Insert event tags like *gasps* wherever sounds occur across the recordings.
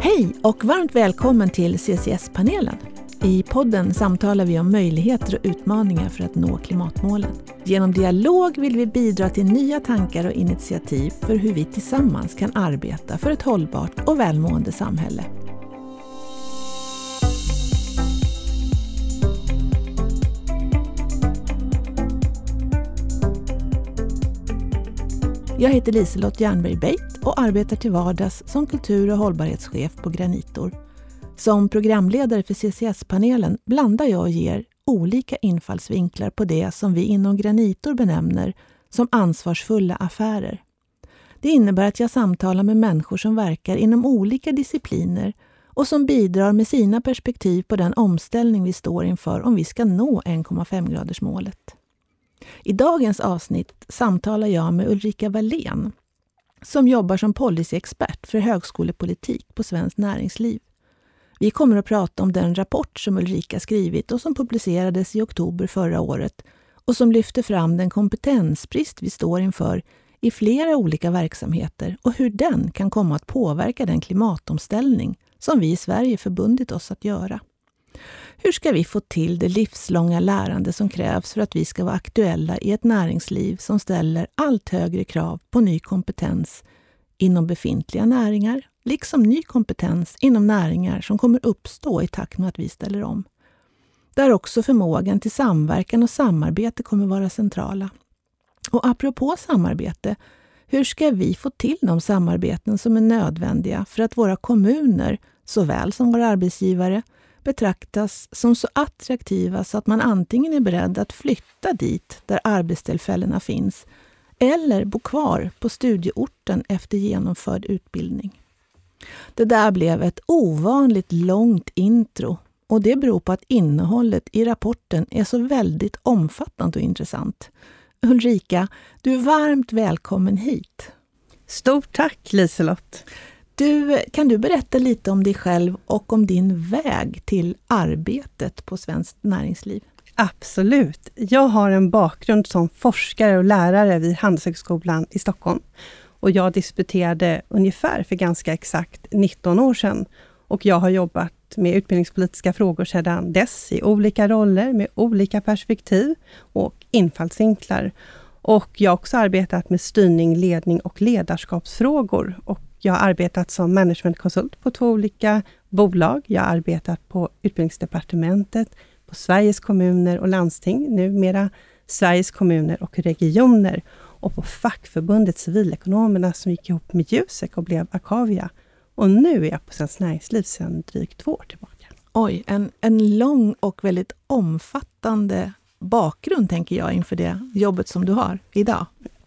Hej och varmt välkommen till CCS-panelen. I podden samtalar vi om möjligheter och utmaningar för att nå klimatmålen. Genom dialog vill vi bidra till nya tankar och initiativ för hur vi tillsammans kan arbeta för ett hållbart och välmående samhälle. Jag heter Liselott Jernberg Beit och arbetar till vardags som kultur och hållbarhetschef på Granitor. Som programledare för CCS-panelen blandar jag och ger olika infallsvinklar på det som vi inom Granitor benämner som ansvarsfulla affärer. Det innebär att jag samtalar med människor som verkar inom olika discipliner och som bidrar med sina perspektiv på den omställning vi står inför om vi ska nå 1,5-gradersmålet. I dagens avsnitt samtalar jag med Ulrika Wallén som jobbar som policyexpert för högskolepolitik på Svenskt Näringsliv. Vi kommer att prata om den rapport som Ulrika skrivit och som publicerades i oktober förra året och som lyfter fram den kompetensbrist vi står inför i flera olika verksamheter och hur den kan komma att påverka den klimatomställning som vi i Sverige förbundit oss att göra. Hur ska vi få till det livslånga lärande som krävs för att vi ska vara aktuella i ett näringsliv som ställer allt högre krav på ny kompetens inom befintliga näringar, liksom ny kompetens inom näringar som kommer uppstå i takt med att vi ställer om. Där också förmågan till samverkan och samarbete kommer vara centrala. Och apropå samarbete, hur ska vi få till de samarbeten som är nödvändiga för att våra kommuner, såväl som våra arbetsgivare, betraktas som så attraktiva så att man antingen är beredd att flytta dit där arbetstillfällena finns eller bo kvar på studieorten efter genomförd utbildning. Det där blev ett ovanligt långt intro och det beror på att innehållet i rapporten är så väldigt omfattande och intressant. Ulrika, du är varmt välkommen hit. Stort tack Liselott! Du, kan du berätta lite om dig själv och om din väg till arbetet på Svenskt Näringsliv? Absolut. Jag har en bakgrund som forskare och lärare vid Handelshögskolan i Stockholm. Och jag disputerade ungefär för ganska exakt 19 år sedan. Och jag har jobbat med utbildningspolitiska frågor sedan dess i olika roller med olika perspektiv och infallsvinklar. Och jag har också arbetat med styrning, ledning och ledarskapsfrågor och jag har arbetat som managementkonsult på två olika bolag. Jag har arbetat på Utbildningsdepartementet, på Sveriges kommuner och landsting, numera Sveriges kommuner och regioner och på fackförbundet Civilekonomerna som gick ihop med Jusek och blev Akavia. Och nu är jag på Svenskt Näringsliv sedan drygt två år tillbaka. Oj, en, en lång och väldigt omfattande bakgrund, tänker jag, inför det jobbet som du har idag.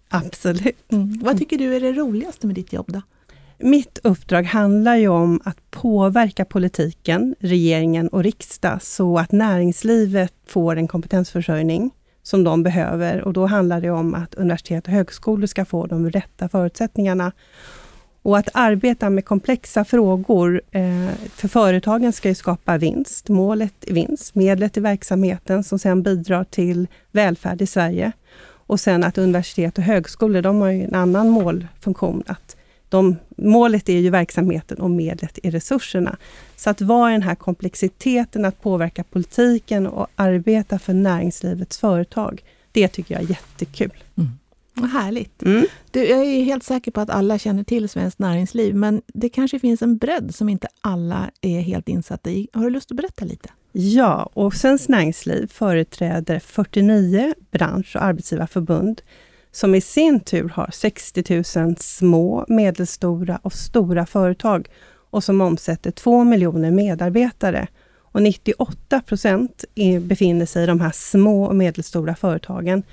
Absolut. Mm. Vad tycker du är det roligaste med ditt jobb då? Mitt uppdrag handlar ju om att påverka politiken, regeringen och riksdag, så att näringslivet får en kompetensförsörjning som de behöver. Och då handlar det om att universitet och högskolor ska få de rätta förutsättningarna. Och att arbeta med komplexa frågor, eh, för företagen ska ju skapa vinst. Målet är vinst, medlet i verksamheten som sedan bidrar till välfärd i Sverige. Och sen att universitet och högskolor, de har ju en annan målfunktion, att de, målet är ju verksamheten och medlet är resurserna. Så att vara i den här komplexiteten, att påverka politiken och arbeta för näringslivets företag, det tycker jag är jättekul. Mm. Vad härligt. Mm. Du, jag är helt säker på att alla känner till Svenskt Näringsliv, men det kanske finns en bredd som inte alla är helt insatta i. Har du lust att berätta lite? Ja, och Svenskt Näringsliv företräder 49 bransch och arbetsgivarförbund som i sin tur har 60 000 små, medelstora och stora företag och som omsätter 2 miljoner medarbetare. Och 98 procent befinner sig i de här små och medelstora företagen.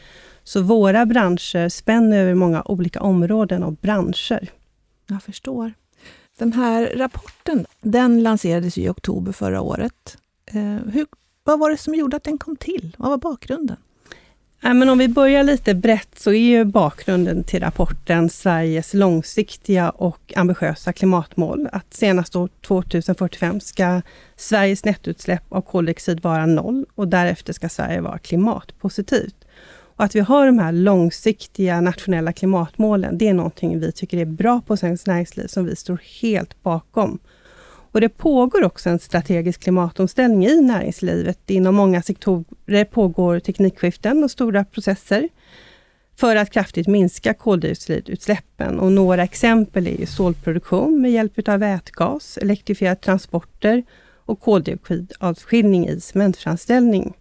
Så våra branscher spänner över många olika områden och branscher. Jag förstår. Den här rapporten, den lanserades i oktober förra året. Eh, hur, vad var det som gjorde att den kom till? Vad var bakgrunden? Men om vi börjar lite brett så är ju bakgrunden till rapporten Sveriges långsiktiga och ambitiösa klimatmål. Att senast år 2045 ska Sveriges nettoutsläpp av koldioxid vara noll och därefter ska Sverige vara klimatpositivt. Och att vi har de här långsiktiga nationella klimatmålen, det är någonting vi tycker är bra på Svenskt Näringsliv, som vi står helt bakom. Och det pågår också en strategisk klimatomställning i näringslivet. Inom många sektorer pågår teknikskiften och stora processer för att kraftigt minska koldioxidutsläppen. Och några exempel är stålproduktion med hjälp av vätgas, elektrifierade transporter och koldioxidavskiljning i cementframställning.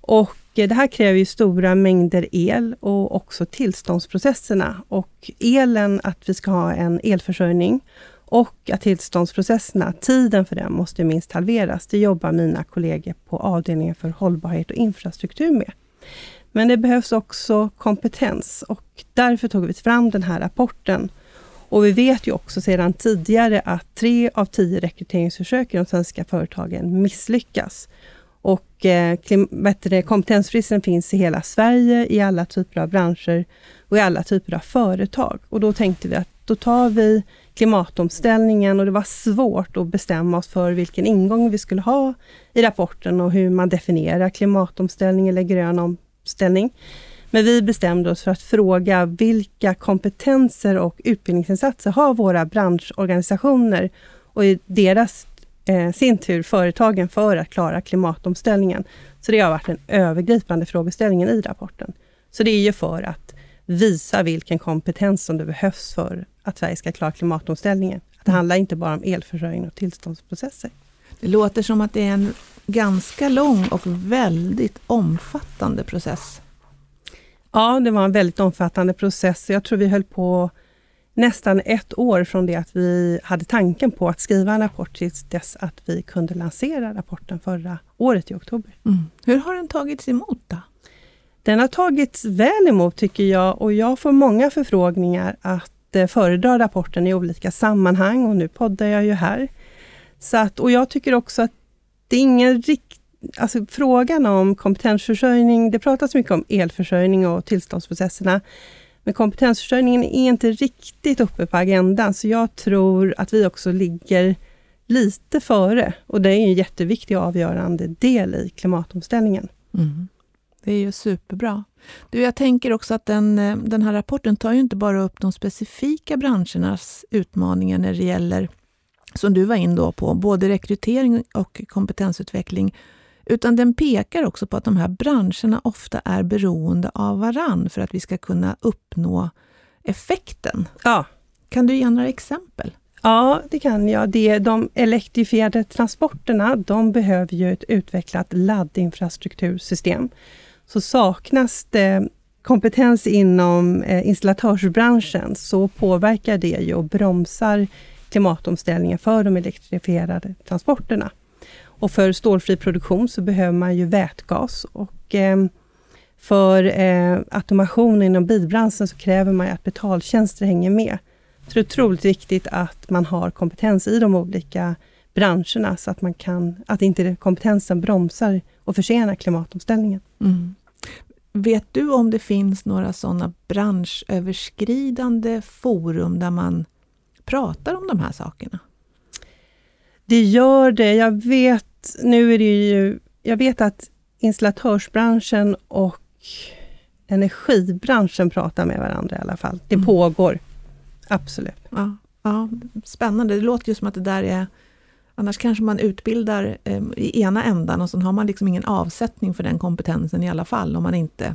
Och det här kräver ju stora mängder el och också tillståndsprocesserna. Och elen, att vi ska ha en elförsörjning och att tillståndsprocesserna, tiden för den måste minst halveras. Det jobbar mina kollegor på avdelningen för hållbarhet och infrastruktur med. Men det behövs också kompetens och därför tog vi fram den här rapporten. Och vi vet ju också sedan tidigare att tre av tio rekryteringsförsök i de svenska företagen misslyckas. Och eh, kompetensbristen finns i hela Sverige, i alla typer av branscher och i alla typer av företag. Och då tänkte vi att då tar vi klimatomställningen och det var svårt att bestämma oss för vilken ingång vi skulle ha i rapporten och hur man definierar klimatomställning eller grön omställning. Men vi bestämde oss för att fråga vilka kompetenser och utbildningsinsatser har våra branschorganisationer och i deras eh, sin tur företagen för att klara klimatomställningen. Så det har varit den övergripande frågeställningen i rapporten. Så det är ju för att visa vilken kompetens som det behövs för att Sverige ska klara klimatomställningen. Det handlar inte bara om elförsörjning och tillståndsprocesser. Det låter som att det är en ganska lång och väldigt omfattande process. Ja, det var en väldigt omfattande process. Jag tror vi höll på nästan ett år från det att vi hade tanken på att skriva en rapport tills dess att vi kunde lansera rapporten förra året i oktober. Mm. Hur har den tagits emot då? Den har tagits väl emot tycker jag och jag får många förfrågningar att att eh, föredra rapporten i olika sammanhang och nu poddar jag ju här. Så att, och jag tycker också att det är ingen rikt, alltså frågan om kompetensförsörjning, det pratas mycket om elförsörjning och tillståndsprocesserna, men kompetensförsörjningen är inte riktigt uppe på agendan, så jag tror att vi också ligger lite före och det är en jätteviktig och avgörande del i klimatomställningen. Mm. Det är ju superbra. Du, jag tänker också att den, eh, den här rapporten tar ju inte bara upp de specifika branschernas utmaningar när det gäller, som du var in då på, både rekrytering och kompetensutveckling, utan den pekar också på att de här branscherna ofta är beroende av varann för att vi ska kunna uppnå effekten. Ja. Kan du ge några exempel? Ja, det kan jag. Det, de elektrifierade transporterna, de behöver ju ett utvecklat laddinfrastruktursystem så saknas det kompetens inom eh, installatörsbranschen så påverkar det ju och bromsar klimatomställningen för de elektrifierade transporterna. Och för stålfri produktion så behöver man ju vätgas och eh, för eh, automation inom bilbranschen så kräver man att betaltjänster hänger med. Så det är otroligt viktigt att man har kompetens i de olika branscherna så att man kan, att inte kompetensen bromsar och försenar klimatomställningen. Mm. Vet du om det finns några sådana branschöverskridande forum där man pratar om de här sakerna? Det gör det. Jag vet, nu är det ju, jag vet att installatörsbranschen och energibranschen pratar med varandra i alla fall. Det mm. pågår. Absolut. Ja, ja, spännande. Det låter ju som att det där är Annars kanske man utbildar eh, i ena ändan och så har man liksom ingen avsättning för den kompetensen i alla fall, om man inte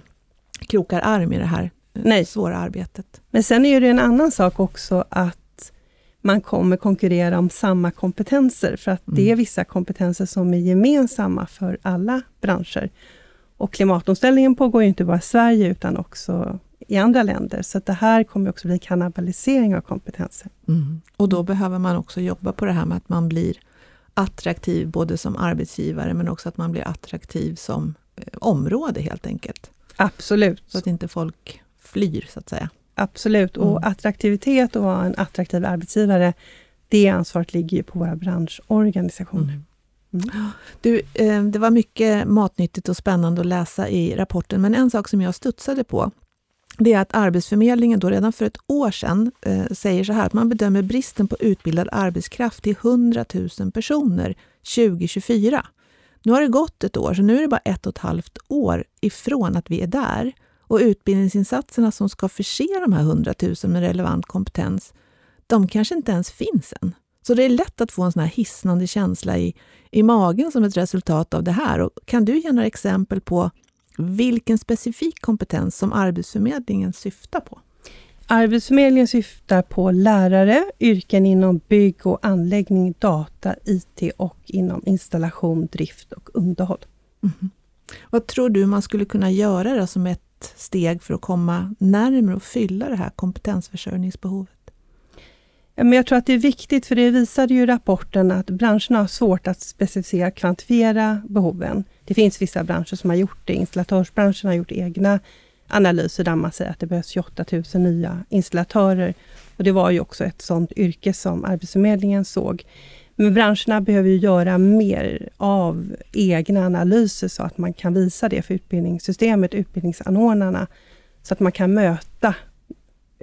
krokar arm i det här eh, Nej. svåra arbetet. Men sen är det en annan sak också att man kommer konkurrera om samma kompetenser, för att mm. det är vissa kompetenser som är gemensamma för alla branscher. Och klimatomställningen pågår ju inte bara i Sverige, utan också i andra länder. Så det här kommer också bli en kannibalisering av kompetenser. Mm. Och då behöver man också jobba på det här med att man blir attraktiv både som arbetsgivare men också att man blir attraktiv som eh, område helt enkelt. Absolut. Så att inte folk flyr så att säga. Absolut, och mm. attraktivitet och vara en attraktiv arbetsgivare, det ansvaret ligger ju på våra branschorganisationer. Mm. Mm. Du, eh, det var mycket matnyttigt och spännande att läsa i rapporten, men en sak som jag studsade på, det är att Arbetsförmedlingen då redan för ett år sedan eh, säger så här att man bedömer bristen på utbildad arbetskraft till 100 000 personer 2024. Nu har det gått ett år, så nu är det bara ett och ett halvt år ifrån att vi är där. Och utbildningsinsatserna som ska förse de här 100 000 med relevant kompetens, de kanske inte ens finns än. Så det är lätt att få en sån här hisnande känsla i, i magen som ett resultat av det här. Och kan du ge några exempel på vilken specifik kompetens som Arbetsförmedlingen syftar på? Arbetsförmedlingen syftar på lärare, yrken inom bygg och anläggning, data, IT och inom installation, drift och underhåll. Mm. Vad tror du man skulle kunna göra som ett steg för att komma närmare och fylla det här kompetensförsörjningsbehovet? Men jag tror att det är viktigt, för det visade ju rapporten att branscherna har svårt att specificera, kvantifiera behoven. Det finns vissa branscher som har gjort det. Installatörsbranschen har gjort egna analyser där man säger att det behövs 28 000 nya installatörer. Och Det var ju också ett sådant yrke som Arbetsförmedlingen såg. Men branscherna behöver ju göra mer av egna analyser så att man kan visa det för utbildningssystemet, utbildningsanordnarna, så att man kan möta,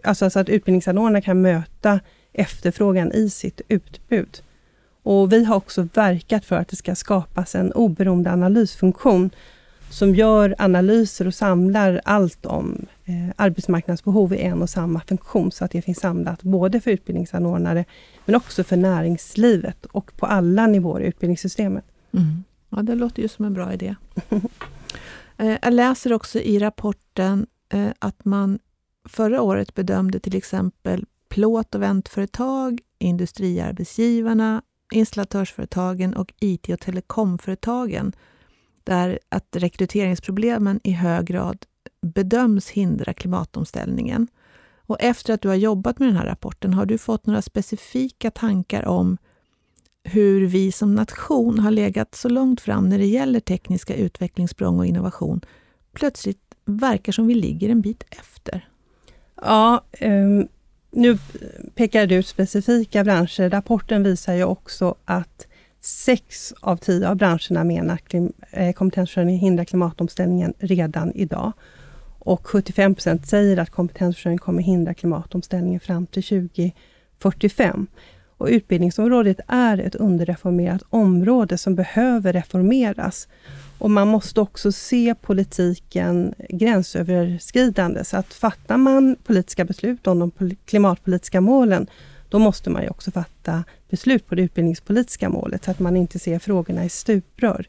alltså så att utbildningsanordnarna kan möta efterfrågan i sitt utbud. Och Vi har också verkat för att det ska skapas en oberoende analysfunktion som gör analyser och samlar allt om eh, arbetsmarknadsbehov i en och samma funktion, så att det finns samlat både för utbildningsanordnare, men också för näringslivet och på alla nivåer i utbildningssystemet. Mm. Ja, det låter ju som en bra idé. *laughs* eh, jag läser också i rapporten eh, att man förra året bedömde till exempel plåt och väntföretag, industriarbetsgivarna, installatörsföretagen och IT och telekomföretagen där att rekryteringsproblemen i hög grad bedöms hindra klimatomställningen. Och efter att du har jobbat med den här rapporten, har du fått några specifika tankar om hur vi som nation har legat så långt fram när det gäller tekniska utvecklingssprång och innovation, plötsligt verkar som vi ligger en bit efter? Ja, um, nu pekar du ut specifika branscher. Rapporten visar ju också att Sex av tio av branscherna menar att eh, kompetensförsörjning hindrar klimatomställningen redan idag. Och 75% säger att kompetensförsörjning kommer hindra klimatomställningen fram till 2045. Och utbildningsområdet är ett underreformerat område som behöver reformeras. Och man måste också se politiken gränsöverskridande. Så att fattar man politiska beslut om de klimatpolitiska målen, då måste man ju också fatta beslut på det utbildningspolitiska målet, så att man inte ser frågorna i stuprör.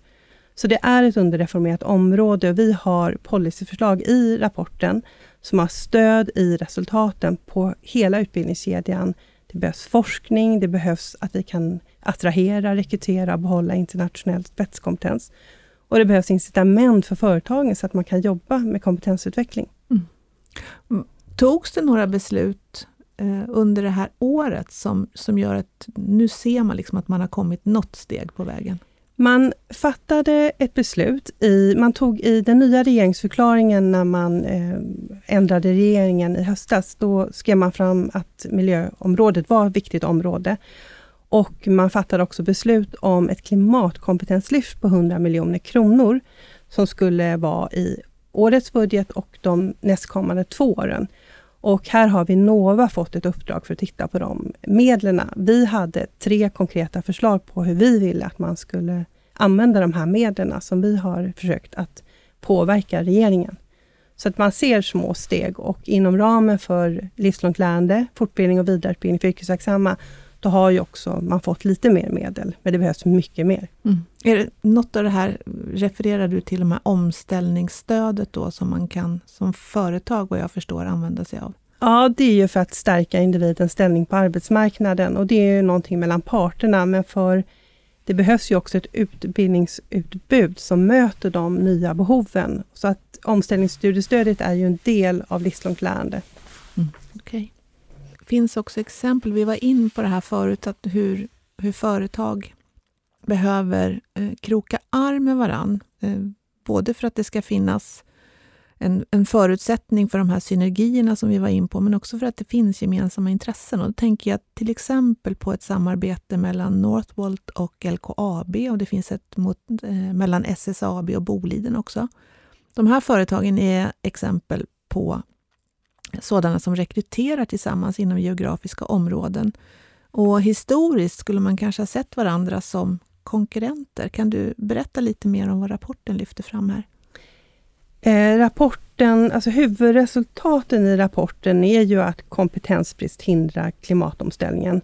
Så det är ett underreformerat område och vi har policyförslag i rapporten som har stöd i resultaten på hela utbildningskedjan. Det behövs forskning, det behövs att vi kan attrahera, rekrytera och behålla internationell spetskompetens. Och det behövs incitament för företagen så att man kan jobba med kompetensutveckling. Mm. Togs det några beslut eh, under det här året som, som gör att nu ser man liksom att man har kommit något steg på vägen? Man fattade ett beslut, i, man tog i den nya regeringsförklaringen när man eh, ändrade regeringen i höstas, då skrev man fram att miljöområdet var ett viktigt område. Och man fattade också beslut om ett klimatkompetenslyft på 100 miljoner kronor, som skulle vara i årets budget och de nästkommande två åren. Och här har Vinnova fått ett uppdrag för att titta på de medlen. Vi hade tre konkreta förslag på hur vi ville att man skulle använda de här medlen som vi har försökt att påverka regeringen. Så att man ser små steg och inom ramen för livslångt lärande, fortbildning och vidareutbildning för yrkesverksamma, då har ju också man fått lite mer medel, men det behövs mycket mer. Mm. Är det något av det här, refererar du till de här omställningsstödet då som man kan som företag, vad jag förstår, använda sig av? Ja, det är ju för att stärka individens ställning på arbetsmarknaden och det är ju någonting mellan parterna, men för det behövs ju också ett utbildningsutbud som möter de nya behoven. Så att omställningsstudiestödet är ju en del av livslångt lärande. Mm, okay. Det finns också exempel, vi var in på det här förut, att hur, hur företag behöver eh, kroka arm med varann. Eh, både för att det ska finnas en, en förutsättning för de här synergierna som vi var in på, men också för att det finns gemensamma intressen. Och då tänker jag till exempel på ett samarbete mellan Northvolt och LKAB och det finns ett mot, eh, mellan SSAB och Boliden också. De här företagen är exempel på sådana som rekryterar tillsammans inom geografiska områden. Och historiskt skulle man kanske ha sett varandra som konkurrenter. Kan du berätta lite mer om vad rapporten lyfter fram här? Eh, rapporten, alltså huvudresultaten i rapporten är ju att kompetensbrist hindrar klimatomställningen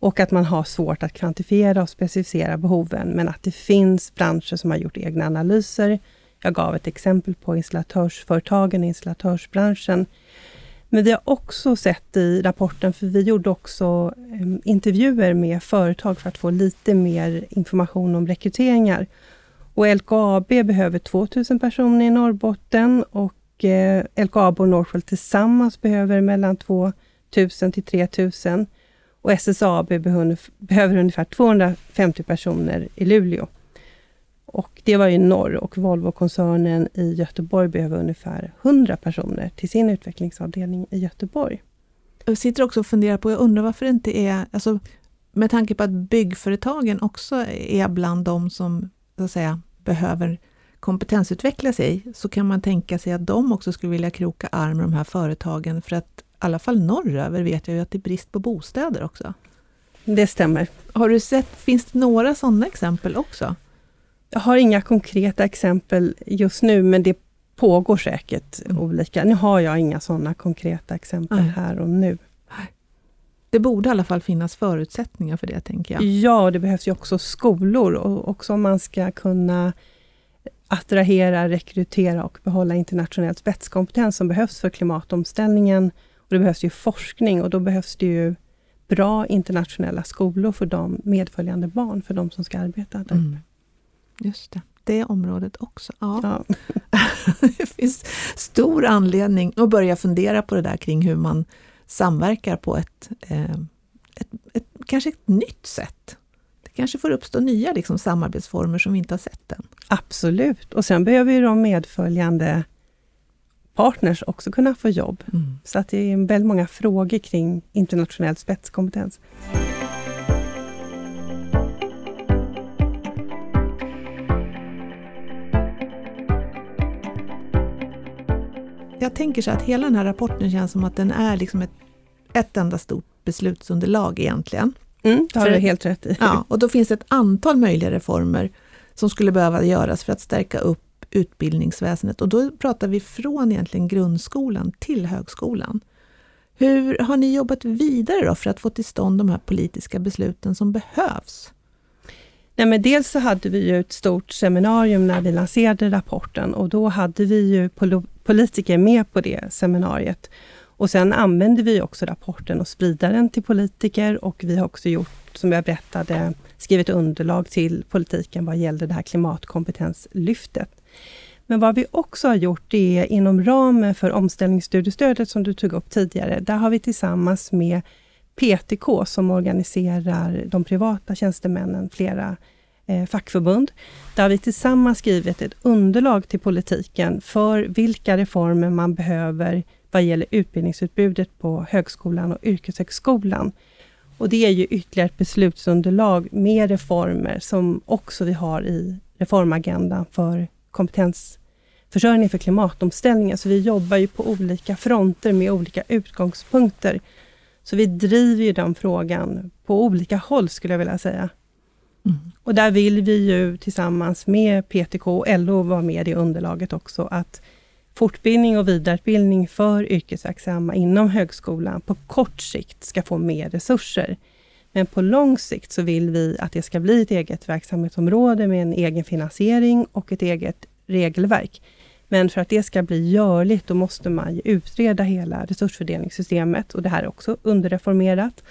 och att man har svårt att kvantifiera och specificera behoven, men att det finns branscher som har gjort egna analyser. Jag gav ett exempel på installatörsföretagen, installatörsbranschen. Men vi har också sett i rapporten, för vi gjorde också ehm, intervjuer med företag för att få lite mer information om rekryteringar. Och LKAB behöver 2000 personer i Norrbotten och eh, LKAB och Northvolt tillsammans behöver mellan 2000 till 3000 och SSAB behöver, behöver ungefär 250 personer i Luleå. Och det var i norr och Volvo-koncernen i Göteborg behöver ungefär 100 personer till sin utvecklingsavdelning i Göteborg. Jag sitter också och funderar på, jag undrar varför det inte är, alltså, med tanke på att byggföretagen också är bland de som så att säga, behöver kompetensutveckla sig, så kan man tänka sig att de också skulle vilja kroka arm med de här företagen, för att i alla fall norröver vet jag ju att det är brist på bostäder också. Det stämmer. Har du sett, finns det några sådana exempel också? Jag har inga konkreta exempel just nu, men det pågår säkert mm. olika. Nu har jag inga sådana konkreta exempel Nej. här och nu. Det borde i alla fall finnas förutsättningar för det, tänker jag. Ja, det behövs ju också skolor och också om man ska kunna attrahera, rekrytera och behålla internationell spetskompetens som behövs för klimatomställningen. Och Det behövs ju forskning och då behövs det ju bra internationella skolor för de medföljande barn, för de som ska arbeta där mm. Just det, det området också. Ja. ja. *laughs* det finns stor anledning att börja fundera på det där kring hur man samverkar på ett, eh, ett, ett, kanske ett nytt sätt. Det kanske får uppstå nya liksom, samarbetsformer som vi inte har sett än. Absolut, och sen behöver ju de medföljande partners också kunna få jobb. Mm. Så att det är väldigt många frågor kring internationell spetskompetens. Jag tänker så att hela den här rapporten känns som att den är liksom ett, ett enda stort beslutsunderlag egentligen. Mm, det har du helt rätt i. *laughs* Ja, och då finns det ett antal möjliga reformer som skulle behöva göras för att stärka upp utbildningsväsendet. Och då pratar vi från egentligen grundskolan till högskolan. Hur har ni jobbat vidare då för att få till stånd de här politiska besluten som behövs? Nej, men dels så hade vi ju ett stort seminarium när vi lanserade rapporten och då hade vi ju politiker med på det seminariet. Och sen använder vi också rapporten och sprider den till politiker och vi har också gjort, som jag berättade, skrivit underlag till politiken vad gäller det här klimatkompetenslyftet. Men vad vi också har gjort är inom ramen för omställningsstudiestödet som du tog upp tidigare, där har vi tillsammans med PTK som organiserar de privata tjänstemännen, flera Eh, fackförbund. Där vi tillsammans skrivit ett underlag till politiken för vilka reformer man behöver vad gäller utbildningsutbudet på högskolan och yrkeshögskolan. Och det är ju ytterligare ett beslutsunderlag med reformer som också vi har i reformagendan för kompetensförsörjning för klimatomställningen. Så vi jobbar ju på olika fronter med olika utgångspunkter. Så vi driver ju den frågan på olika håll, skulle jag vilja säga. Mm. Och där vill vi ju tillsammans med PTK och LO vara med i underlaget också, att fortbildning och vidareutbildning för yrkesverksamma inom högskolan på kort sikt ska få mer resurser. Men på lång sikt så vill vi att det ska bli ett eget verksamhetsområde med en egen finansiering och ett eget regelverk. Men för att det ska bli görligt, då måste man utreda hela resursfördelningssystemet och det här är också underreformerat.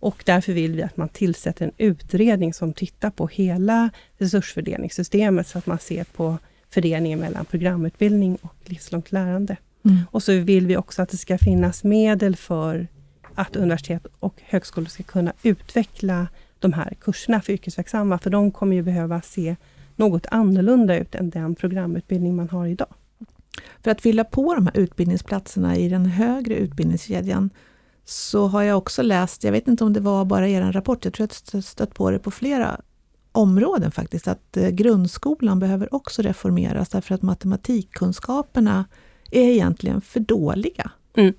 Och därför vill vi att man tillsätter en utredning som tittar på hela resursfördelningssystemet, så att man ser på fördelningen mellan programutbildning och livslångt lärande. Mm. Och så vill vi också att det ska finnas medel för att universitet och högskolor ska kunna utveckla de här kurserna för yrkesverksamma, för de kommer ju behöva se något annorlunda ut än den programutbildning man har idag. För att fylla på de här utbildningsplatserna i den högre utbildningskedjan så har jag också läst, jag vet inte om det var bara er rapport, jag tror att jag stött på det på flera områden faktiskt, att eh, grundskolan behöver också reformeras därför att matematikkunskaperna är egentligen för dåliga. Mm.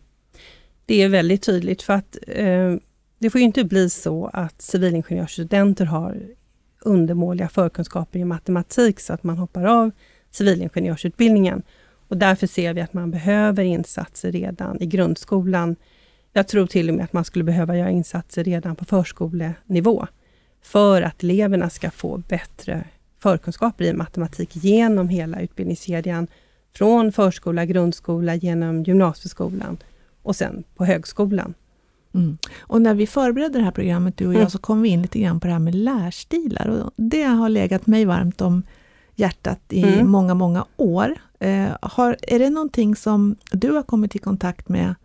Det är väldigt tydligt för att eh, det får ju inte bli så att civilingenjörsstudenter har undermåliga förkunskaper i matematik så att man hoppar av civilingenjörsutbildningen. Och därför ser vi att man behöver insatser redan i grundskolan. Jag tror till och med att man skulle behöva göra insatser redan på förskolenivå, för att eleverna ska få bättre förkunskaper i matematik genom hela utbildningskedjan, från förskola, grundskola, genom gymnasieskolan och sen på högskolan. Mm. Och när vi förberedde det här programmet, du och jag, mm. så kom vi in lite grann på det här med lärstilar. Och det har legat mig varmt om hjärtat i mm. många, många år. Eh, har, är det någonting som du har kommit i kontakt med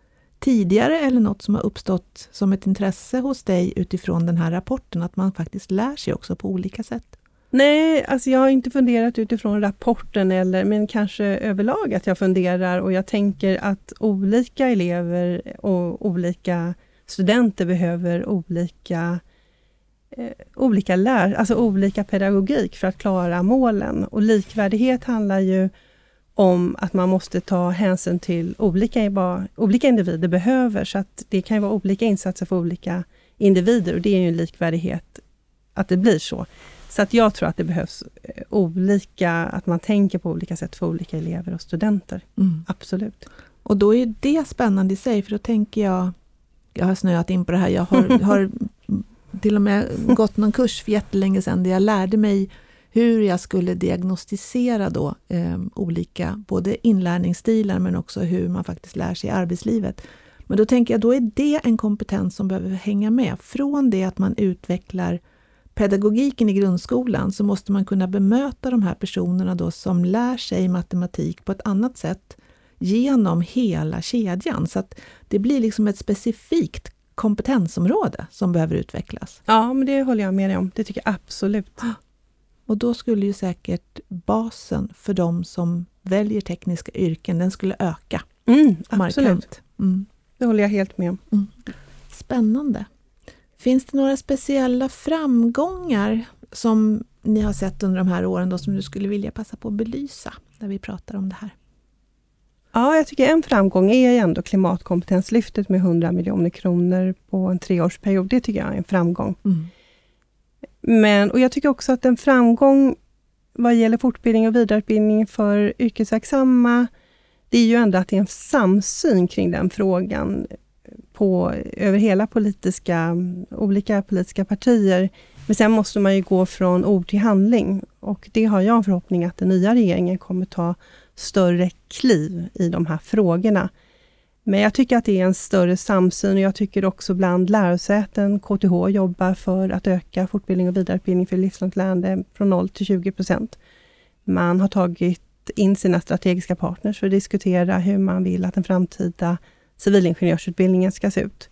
tidigare eller något som har uppstått som ett intresse hos dig utifrån den här rapporten, att man faktiskt lär sig också på olika sätt? Nej, alltså jag har inte funderat utifrån rapporten, eller, men kanske överlag att jag funderar och jag tänker att olika elever och olika studenter behöver olika eh, olika lär, alltså olika pedagogik för att klara målen. Och likvärdighet handlar ju om att man måste ta hänsyn till olika, vad olika individer behöver, så att det kan vara olika insatser för olika individer och det är ju en likvärdighet att det blir så. Så att jag tror att det behövs eh, olika, att man tänker på olika sätt för olika elever och studenter. Mm. Absolut. Och då är det spännande i sig, för då tänker jag, jag har snöat in på det här, jag har, har *laughs* till och med gått någon kurs för jättelänge sedan, där jag lärde mig hur jag skulle diagnostisera då eh, olika, både inlärningsstilar men också hur man faktiskt lär sig i arbetslivet. Men då tänker jag, då är det en kompetens som behöver hänga med. Från det att man utvecklar pedagogiken i grundskolan så måste man kunna bemöta de här personerna då som lär sig matematik på ett annat sätt genom hela kedjan. Så att det blir liksom ett specifikt kompetensområde som behöver utvecklas. Ja, men det håller jag med dig om. Det tycker jag absolut. Och då skulle ju säkert basen för de som väljer tekniska yrken, den skulle öka mm, Absolut. Mm. Det håller jag helt med om. Mm. Spännande. Finns det några speciella framgångar som ni har sett under de här åren då, som du skulle vilja passa på att belysa när vi pratar om det här? Ja, jag tycker en framgång är ändå klimatkompetenslyftet med 100 miljoner kronor på en treårsperiod. Det tycker jag är en framgång. Mm. Men, och jag tycker också att en framgång vad gäller fortbildning och vidareutbildning för yrkesverksamma, det är ju ändå att det är en samsyn kring den frågan på, över hela politiska, olika politiska partier. Men sen måste man ju gå från ord till handling och det har jag en förhoppning att den nya regeringen kommer ta större kliv i de här frågorna. Men jag tycker att det är en större samsyn och jag tycker också bland lärosäten, KTH jobbar för att öka fortbildning och vidareutbildning för livslångt lärande från 0 till 20 procent. Man har tagit in sina strategiska partners för att diskutera hur man vill att den framtida civilingenjörsutbildningen ska se ut.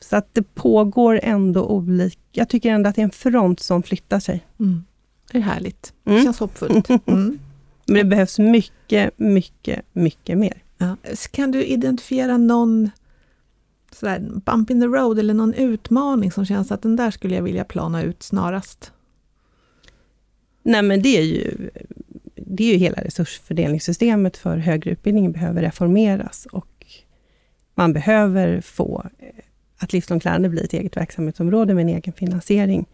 Så att det pågår ändå olika... Jag tycker ändå att det är en front som flyttar sig. Mm. Det är härligt. Det mm. känns hoppfullt. *laughs* Mm. Men det behövs mycket, mycket, mycket mer. Ja. Kan du identifiera någon sådär, bump in the road eller någon utmaning som känns att den där skulle jag vilja plana ut snarast? Nej men det är ju, det är ju hela resursfördelningssystemet för högre utbildning behöver reformeras och man behöver få eh, att livslångt lärande blir ett eget verksamhetsområde med en egen finansiering.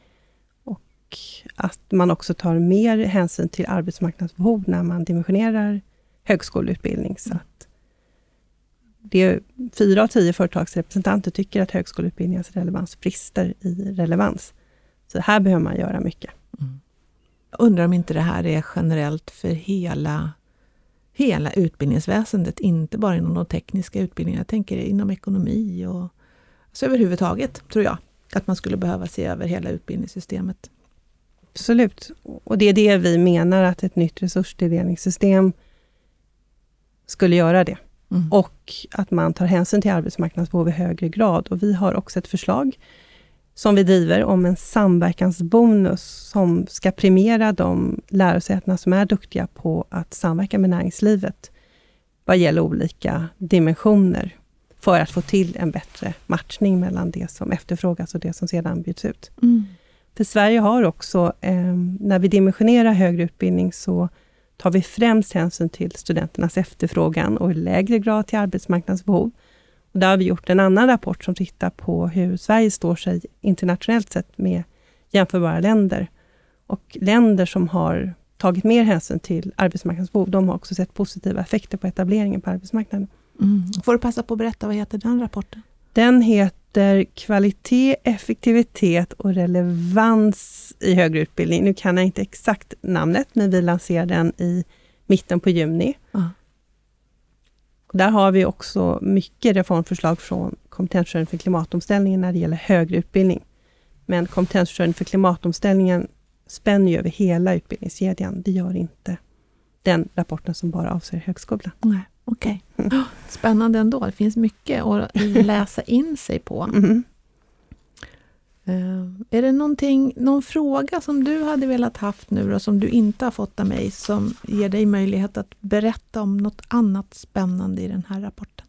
Och att man också tar mer hänsyn till arbetsmarknadsbehov när man dimensionerar högskoleutbildning. Så att det, fyra av tio företagsrepresentanter tycker att högskoleutbildningens relevans brister i relevans. Så här behöver man göra mycket. Mm. Jag undrar om inte det här är generellt för hela, hela utbildningsväsendet, inte bara inom de tekniska utbildningarna. Jag tänker inom ekonomi och så överhuvudtaget, tror jag, att man skulle behöva se över hela utbildningssystemet. Absolut. Och det är det vi menar, att ett nytt resurstilldelningssystem skulle göra det. Mm. Och att man tar hänsyn till arbetsmarknadsbehov i högre grad. Och vi har också ett förslag som vi driver om en samverkansbonus som ska premiera de lärosätena som är duktiga på att samverka med näringslivet vad gäller olika dimensioner för att få till en bättre matchning mellan det som efterfrågas och det som sedan bjuds ut. Mm. För Sverige har också, eh, när vi dimensionerar högre utbildning, så tar vi främst hänsyn till studenternas efterfrågan och i lägre grad till arbetsmarknadens behov. Och där har vi gjort en annan rapport som tittar på hur Sverige står sig internationellt sett med jämförbara länder. Och länder som har tagit mer hänsyn till arbetsmarknadsbehov. De har också sett positiva effekter på etableringen på arbetsmarknaden. Mm. Får du passa på att berätta, vad heter den rapporten? Den heter Kvalitet, effektivitet och relevans i högre utbildning. Nu kan jag inte exakt namnet, men vi lanserar den i mitten på juni. Ah. Där har vi också mycket reformförslag från kompetensförsörjning för klimatomställningen när det gäller högre utbildning. Men kompetensförsörjning för klimatomställningen spänner ju över hela utbildningskedjan. Det gör inte den rapporten som bara avser högskolan. Nej, Okej. Okay. *gasps* Spännande ändå. Det finns mycket att *laughs* läsa in sig på. Mm. Uh, är det någonting, någon fråga som du hade velat haft nu och som du inte har fått av mig, som ger dig möjlighet att berätta om något annat spännande i den här rapporten?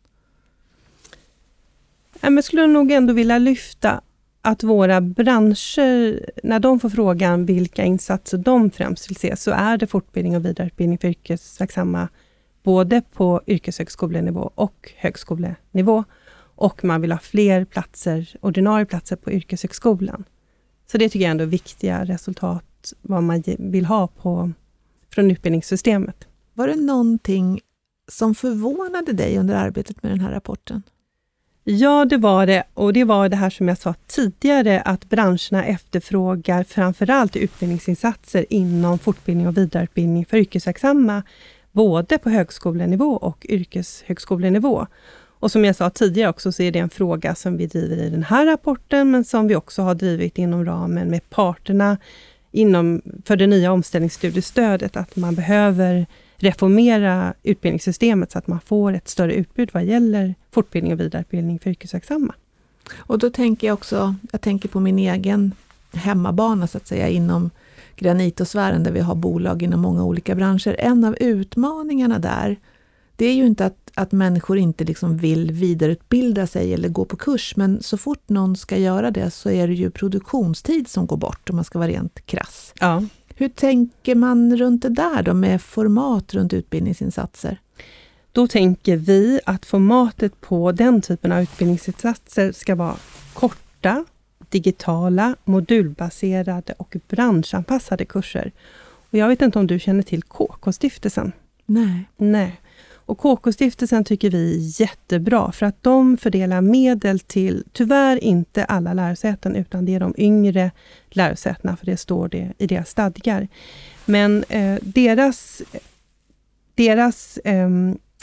Jag skulle nog ändå vilja lyfta att våra branscher, när de får frågan vilka insatser de främst vill se, så är det fortbildning och vidareutbildning för yrkesverksamma, både på yrkeshögskolenivå och högskolenivå. Och man vill ha fler platser, ordinarie platser på yrkeshögskolan. Så det tycker jag ändå är viktiga resultat, vad man vill ha på, från utbildningssystemet. Var det någonting som förvånade dig under arbetet med den här rapporten? Ja, det var det. Och det var det här som jag sa tidigare, att branscherna efterfrågar framförallt utbildningsinsatser inom fortbildning och vidareutbildning för yrkesverksamma, både på högskolenivå och yrkeshögskolenivå. Och som jag sa tidigare också, så är det en fråga som vi driver i den här rapporten, men som vi också har drivit inom ramen med parterna inom, för det nya omställningsstudiestödet, att man behöver reformera utbildningssystemet så att man får ett större utbud vad gäller fortbildning och vidareutbildning för yrkesverksamma. Och då tänker jag också, jag tänker på min egen hemmabana så att säga inom granitosfären där vi har bolag inom många olika branscher. En av utmaningarna där, det är ju inte att, att människor inte liksom vill vidareutbilda sig eller gå på kurs, men så fort någon ska göra det så är det ju produktionstid som går bort om man ska vara rent krass. Ja. Hur tänker man runt det där då med format runt utbildningsinsatser? Då tänker vi att formatet på den typen av utbildningsinsatser ska vara korta, digitala, modulbaserade och branschanpassade kurser. Och jag vet inte om du känner till KK-stiftelsen? Nej. Nej. Och KK-stiftelsen tycker vi är jättebra, för att de fördelar medel till, tyvärr inte alla lärosäten, utan det är de yngre lärosätena, för det står det i deras stadgar. Men eh, deras, deras eh,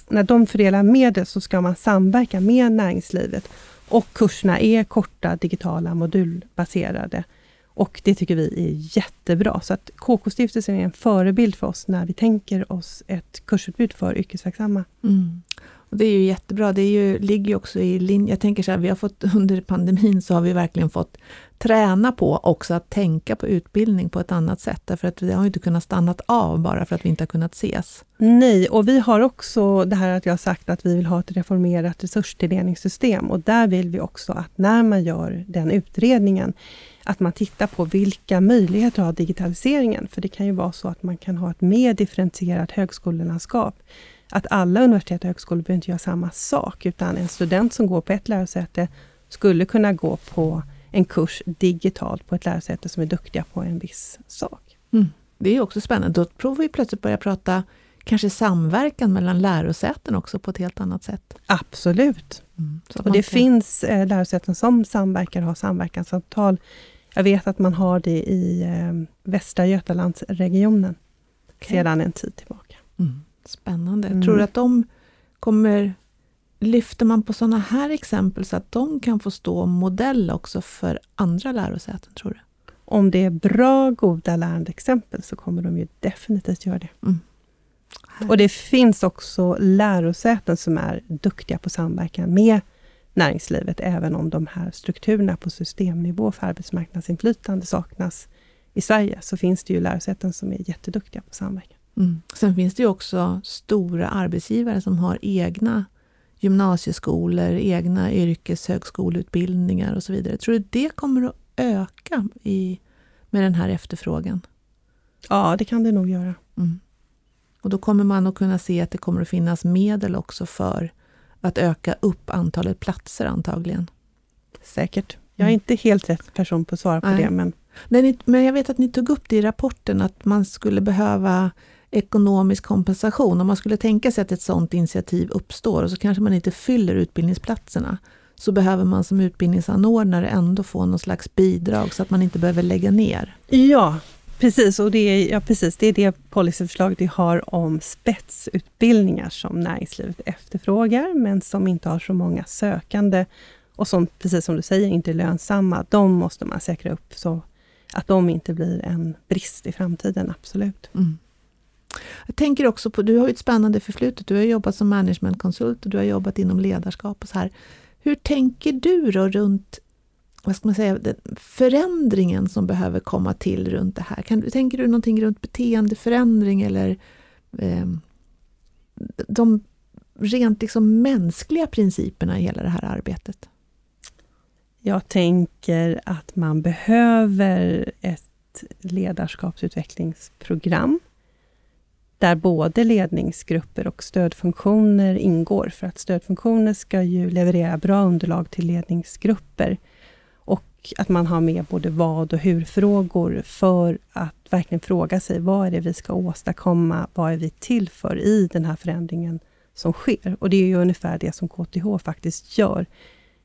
när de fördelar medel så ska man samverka med näringslivet och kurserna är korta, digitala, modulbaserade. Och det tycker vi är jättebra. Så att KK-stiftelsen är en förebild för oss när vi tänker oss ett kursutbud för yrkesverksamma. Mm. Och det är ju jättebra. Det är ju, ligger ju också i linje. Jag tänker så här, vi har fått *laughs* under pandemin så har vi verkligen fått träna på också att tänka på utbildning på ett annat sätt. Därför att vi har inte kunnat stanna av bara för att vi inte har kunnat ses. Nej, och vi har också det här att jag har sagt att vi vill ha ett reformerat resurstilldelningssystem. Och där vill vi också att när man gör den utredningen, att man tittar på vilka möjligheter har digitaliseringen? För det kan ju vara så att man kan ha ett mer differentierat högskolelandskap. Att alla universitet och högskolor behöver inte göra samma sak, utan en student som går på ett lärosäte skulle kunna gå på en kurs digitalt på ett lärosäte som är duktiga på en viss sak. Mm. Det är också spännande. Då provar vi plötsligt börja prata kanske samverkan mellan lärosäten också på ett helt annat sätt. Absolut. Mm. och det kan... finns eh, lärosäten som samverkar och har samverkansavtal jag vet att man har det i eh, Västra Götalandsregionen okay. sedan en tid tillbaka. Mm. Spännande. Mm. Tror du att de kommer... Lyfter man på sådana här exempel så att de kan få stå modell också för andra lärosäten, tror du? Om det är bra, goda lärandeexempel så kommer de ju definitivt göra det. Mm. Och det finns också lärosäten som är duktiga på samverkan med näringslivet, även om de här strukturerna på systemnivå för arbetsmarknadsinflytande saknas i Sverige, så finns det ju lärosäten som är jätteduktiga på samverkan. Mm. Sen finns det ju också stora arbetsgivare som har egna gymnasieskolor, egna yrkeshögskoleutbildningar och så vidare. Tror du det kommer att öka i, med den här efterfrågan? Ja, det kan det nog göra. Mm. Och då kommer man att kunna se att det kommer att finnas medel också för att öka upp antalet platser antagligen. Säkert. Jag är mm. inte helt rätt person på att svara på Nej. det. Men... Men jag vet att ni tog upp det i rapporten att man skulle behöva ekonomisk kompensation. Om man skulle tänka sig att ett sådant initiativ uppstår och så kanske man inte fyller utbildningsplatserna så behöver man som utbildningsanordnare ändå få någon slags bidrag så att man inte behöver lägga ner. Ja, precis. Och det är, ja, precis, det, är det policyförslaget vi har om spetsutbildningar som näringslivet efterfrågar, men som inte har så många sökande och som, precis som du säger, inte är lönsamma. De måste man säkra upp så att de inte blir en brist i framtiden, absolut. Mm. Jag tänker också på, du har ju ett spännande förflutet. Du har jobbat som managementkonsult och du har jobbat inom ledarskap och så här. Hur tänker du då runt vad ska man säga, den förändringen som behöver komma till runt det här? Kan, tänker du någonting runt beteendeförändring eller eh, de rent liksom mänskliga principerna i hela det här arbetet? Jag tänker att man behöver ett ledarskapsutvecklingsprogram där både ledningsgrupper och stödfunktioner ingår. För att stödfunktioner ska ju leverera bra underlag till ledningsgrupper. Och att man har med både vad och hur-frågor för att verkligen fråga sig, vad är det vi ska åstadkomma? Vad är vi till för i den här förändringen som sker? Och det är ju ungefär det som KTH faktiskt gör.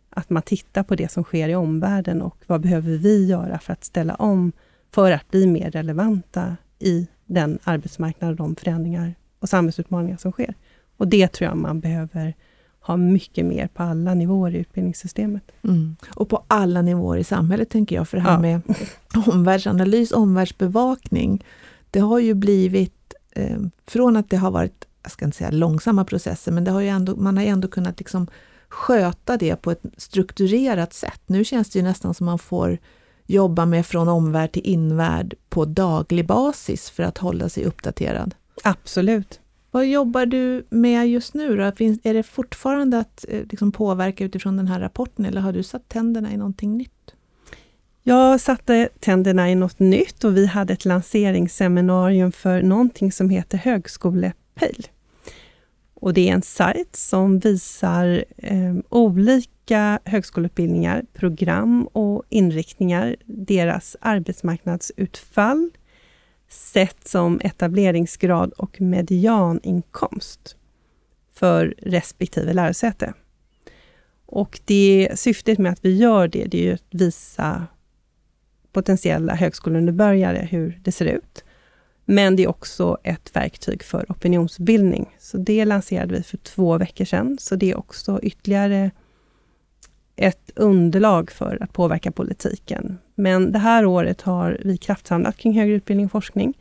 Att man tittar på det som sker i omvärlden och vad behöver vi göra för att ställa om för att bli mer relevanta i den arbetsmarknad och de förändringar och samhällsutmaningar som sker. Och det tror jag man behöver ha mycket mer på alla nivåer i utbildningssystemet. Mm. Och på alla nivåer i samhället, tänker jag, för det här ja. med omvärldsanalys, omvärldsbevakning, det har ju blivit, eh, från att det har varit, jag ska inte säga långsamma processer, men det har ju ändå, man har ju ändå kunnat liksom sköta det på ett strukturerat sätt. Nu känns det ju nästan som man får jobba med från omvärld till invärld på daglig basis för att hålla sig uppdaterad? Absolut. Vad jobbar du med just nu? Då? Finns, är det fortfarande att eh, liksom påverka utifrån den här rapporten eller har du satt tänderna i någonting nytt? Jag satte tänderna i något nytt och vi hade ett lanseringsseminarium för någonting som heter Högskolepejl. Och det är en sajt som visar eh, olika högskoleutbildningar, program och inriktningar, deras arbetsmarknadsutfall, sett som etableringsgrad och medianinkomst för respektive lärosäte. Och det syftet med att vi gör det, det är ju att visa potentiella högskoleunderbörjare hur det ser ut. Men det är också ett verktyg för opinionsbildning. Så det lanserade vi för två veckor sedan. Så det är också ytterligare ett underlag för att påverka politiken. Men det här året har vi kraftsamlat kring högre utbildning och forskning.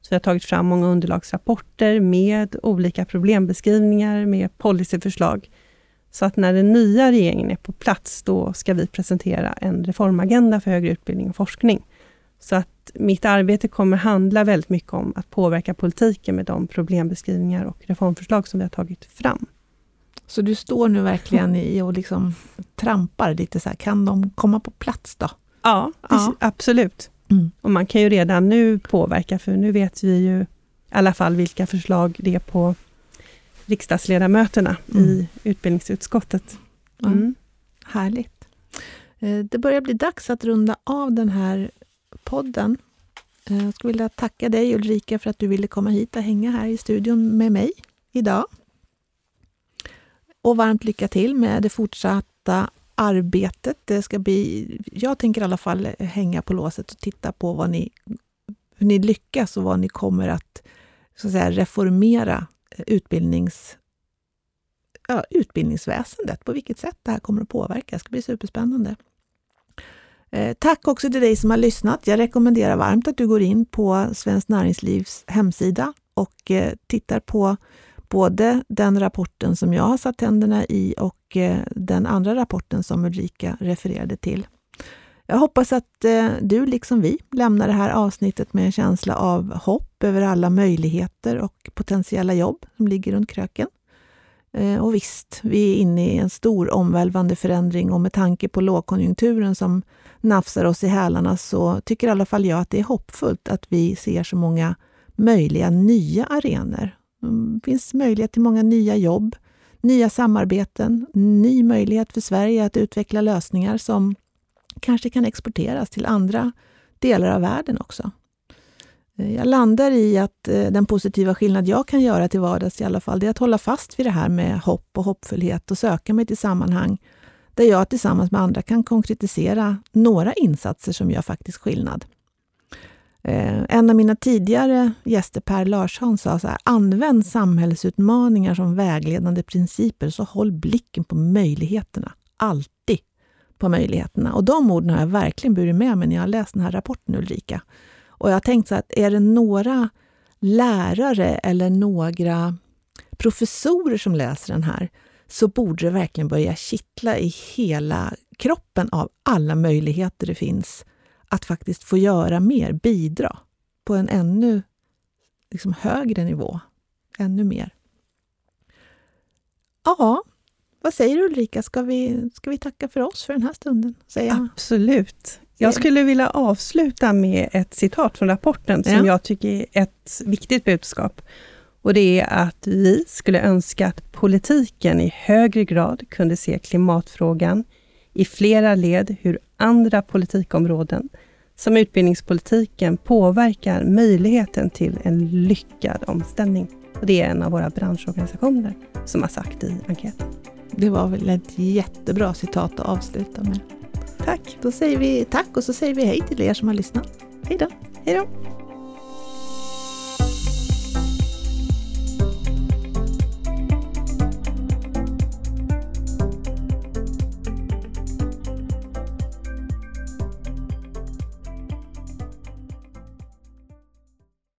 Så vi har tagit fram många underlagsrapporter med olika problembeskrivningar, med policyförslag. Så att när den nya regeringen är på plats, då ska vi presentera en reformagenda för högre utbildning och forskning. Så att mitt arbete kommer handla väldigt mycket om att påverka politiken med de problembeskrivningar och reformförslag som vi har tagit fram. Så du står nu verkligen i och liksom trampar lite så här, kan de komma på plats då? Ja, ja. absolut. Mm. Och man kan ju redan nu påverka, för nu vet vi ju i alla fall vilka förslag det är på riksdagsledamöterna mm. i utbildningsutskottet. Mm. Härligt. Eh, det börjar bli dags att runda av den här podden. Eh, jag skulle vilja tacka dig Ulrika för att du ville komma hit och hänga här i studion med mig idag. Och varmt lycka till med det fortsatta arbetet. Det ska bli, jag tänker i alla fall hänga på låset och titta på vad ni, hur ni lyckas och vad ni kommer att, så att säga, reformera eh, utbildnings, ja, utbildningsväsendet. På vilket sätt det här kommer att påverka. Det ska bli superspännande. Eh, tack också till dig som har lyssnat. Jag rekommenderar varmt att du går in på Svenskt Näringslivs hemsida och eh, tittar på både den rapporten som jag har satt tänderna i och eh, den andra rapporten som Ulrika refererade till. Jag hoppas att du, liksom vi, lämnar det här avsnittet med en känsla av hopp över alla möjligheter och potentiella jobb som ligger runt kröken. Och visst, vi är inne i en stor omvälvande förändring och med tanke på lågkonjunkturen som nafsar oss i hälarna så tycker i alla fall jag att det är hoppfullt att vi ser så många möjliga nya arenor. Det finns möjlighet till många nya jobb, nya samarbeten, ny möjlighet för Sverige att utveckla lösningar som kanske kan exporteras till andra delar av världen också. Eh, jag landar i att eh, den positiva skillnad jag kan göra till vardags i alla fall, det är att hålla fast vid det här med hopp och hoppfullhet och söka mig till sammanhang där jag tillsammans med andra kan konkretisera några insatser som gör faktiskt skillnad. Eh, en av mina tidigare gäster, Per Larsson, sa så här, använd samhällsutmaningar som vägledande principer, så håll blicken på möjligheterna. Alltid på möjligheterna. Och de orden har jag verkligen burit med mig när jag har läst den här rapporten, Ulrika. Och jag har tänkt så att är det några lärare eller några professorer som läser den här, så borde det verkligen börja kittla i hela kroppen av alla möjligheter det finns att faktiskt få göra mer, bidra på en ännu liksom, högre nivå. Ännu mer. Ja, vad säger du Ulrika? Ska vi, ska vi tacka för oss för den här stunden? Säger Absolut. Jag skulle vilja avsluta med ett citat från rapporten som ja. jag tycker är ett viktigt budskap. Och det är att vi skulle önska att politiken i högre grad kunde se klimatfrågan i flera led hur andra politikområden, som utbildningspolitiken, påverkar möjligheten till en lyckad omställning. Och det är en av våra branschorganisationer som har sagt i enkäten. Det var väl ett jättebra citat att avsluta med. Tack! Då säger vi tack och så säger vi hej till er som har lyssnat. Hej då! Hej då!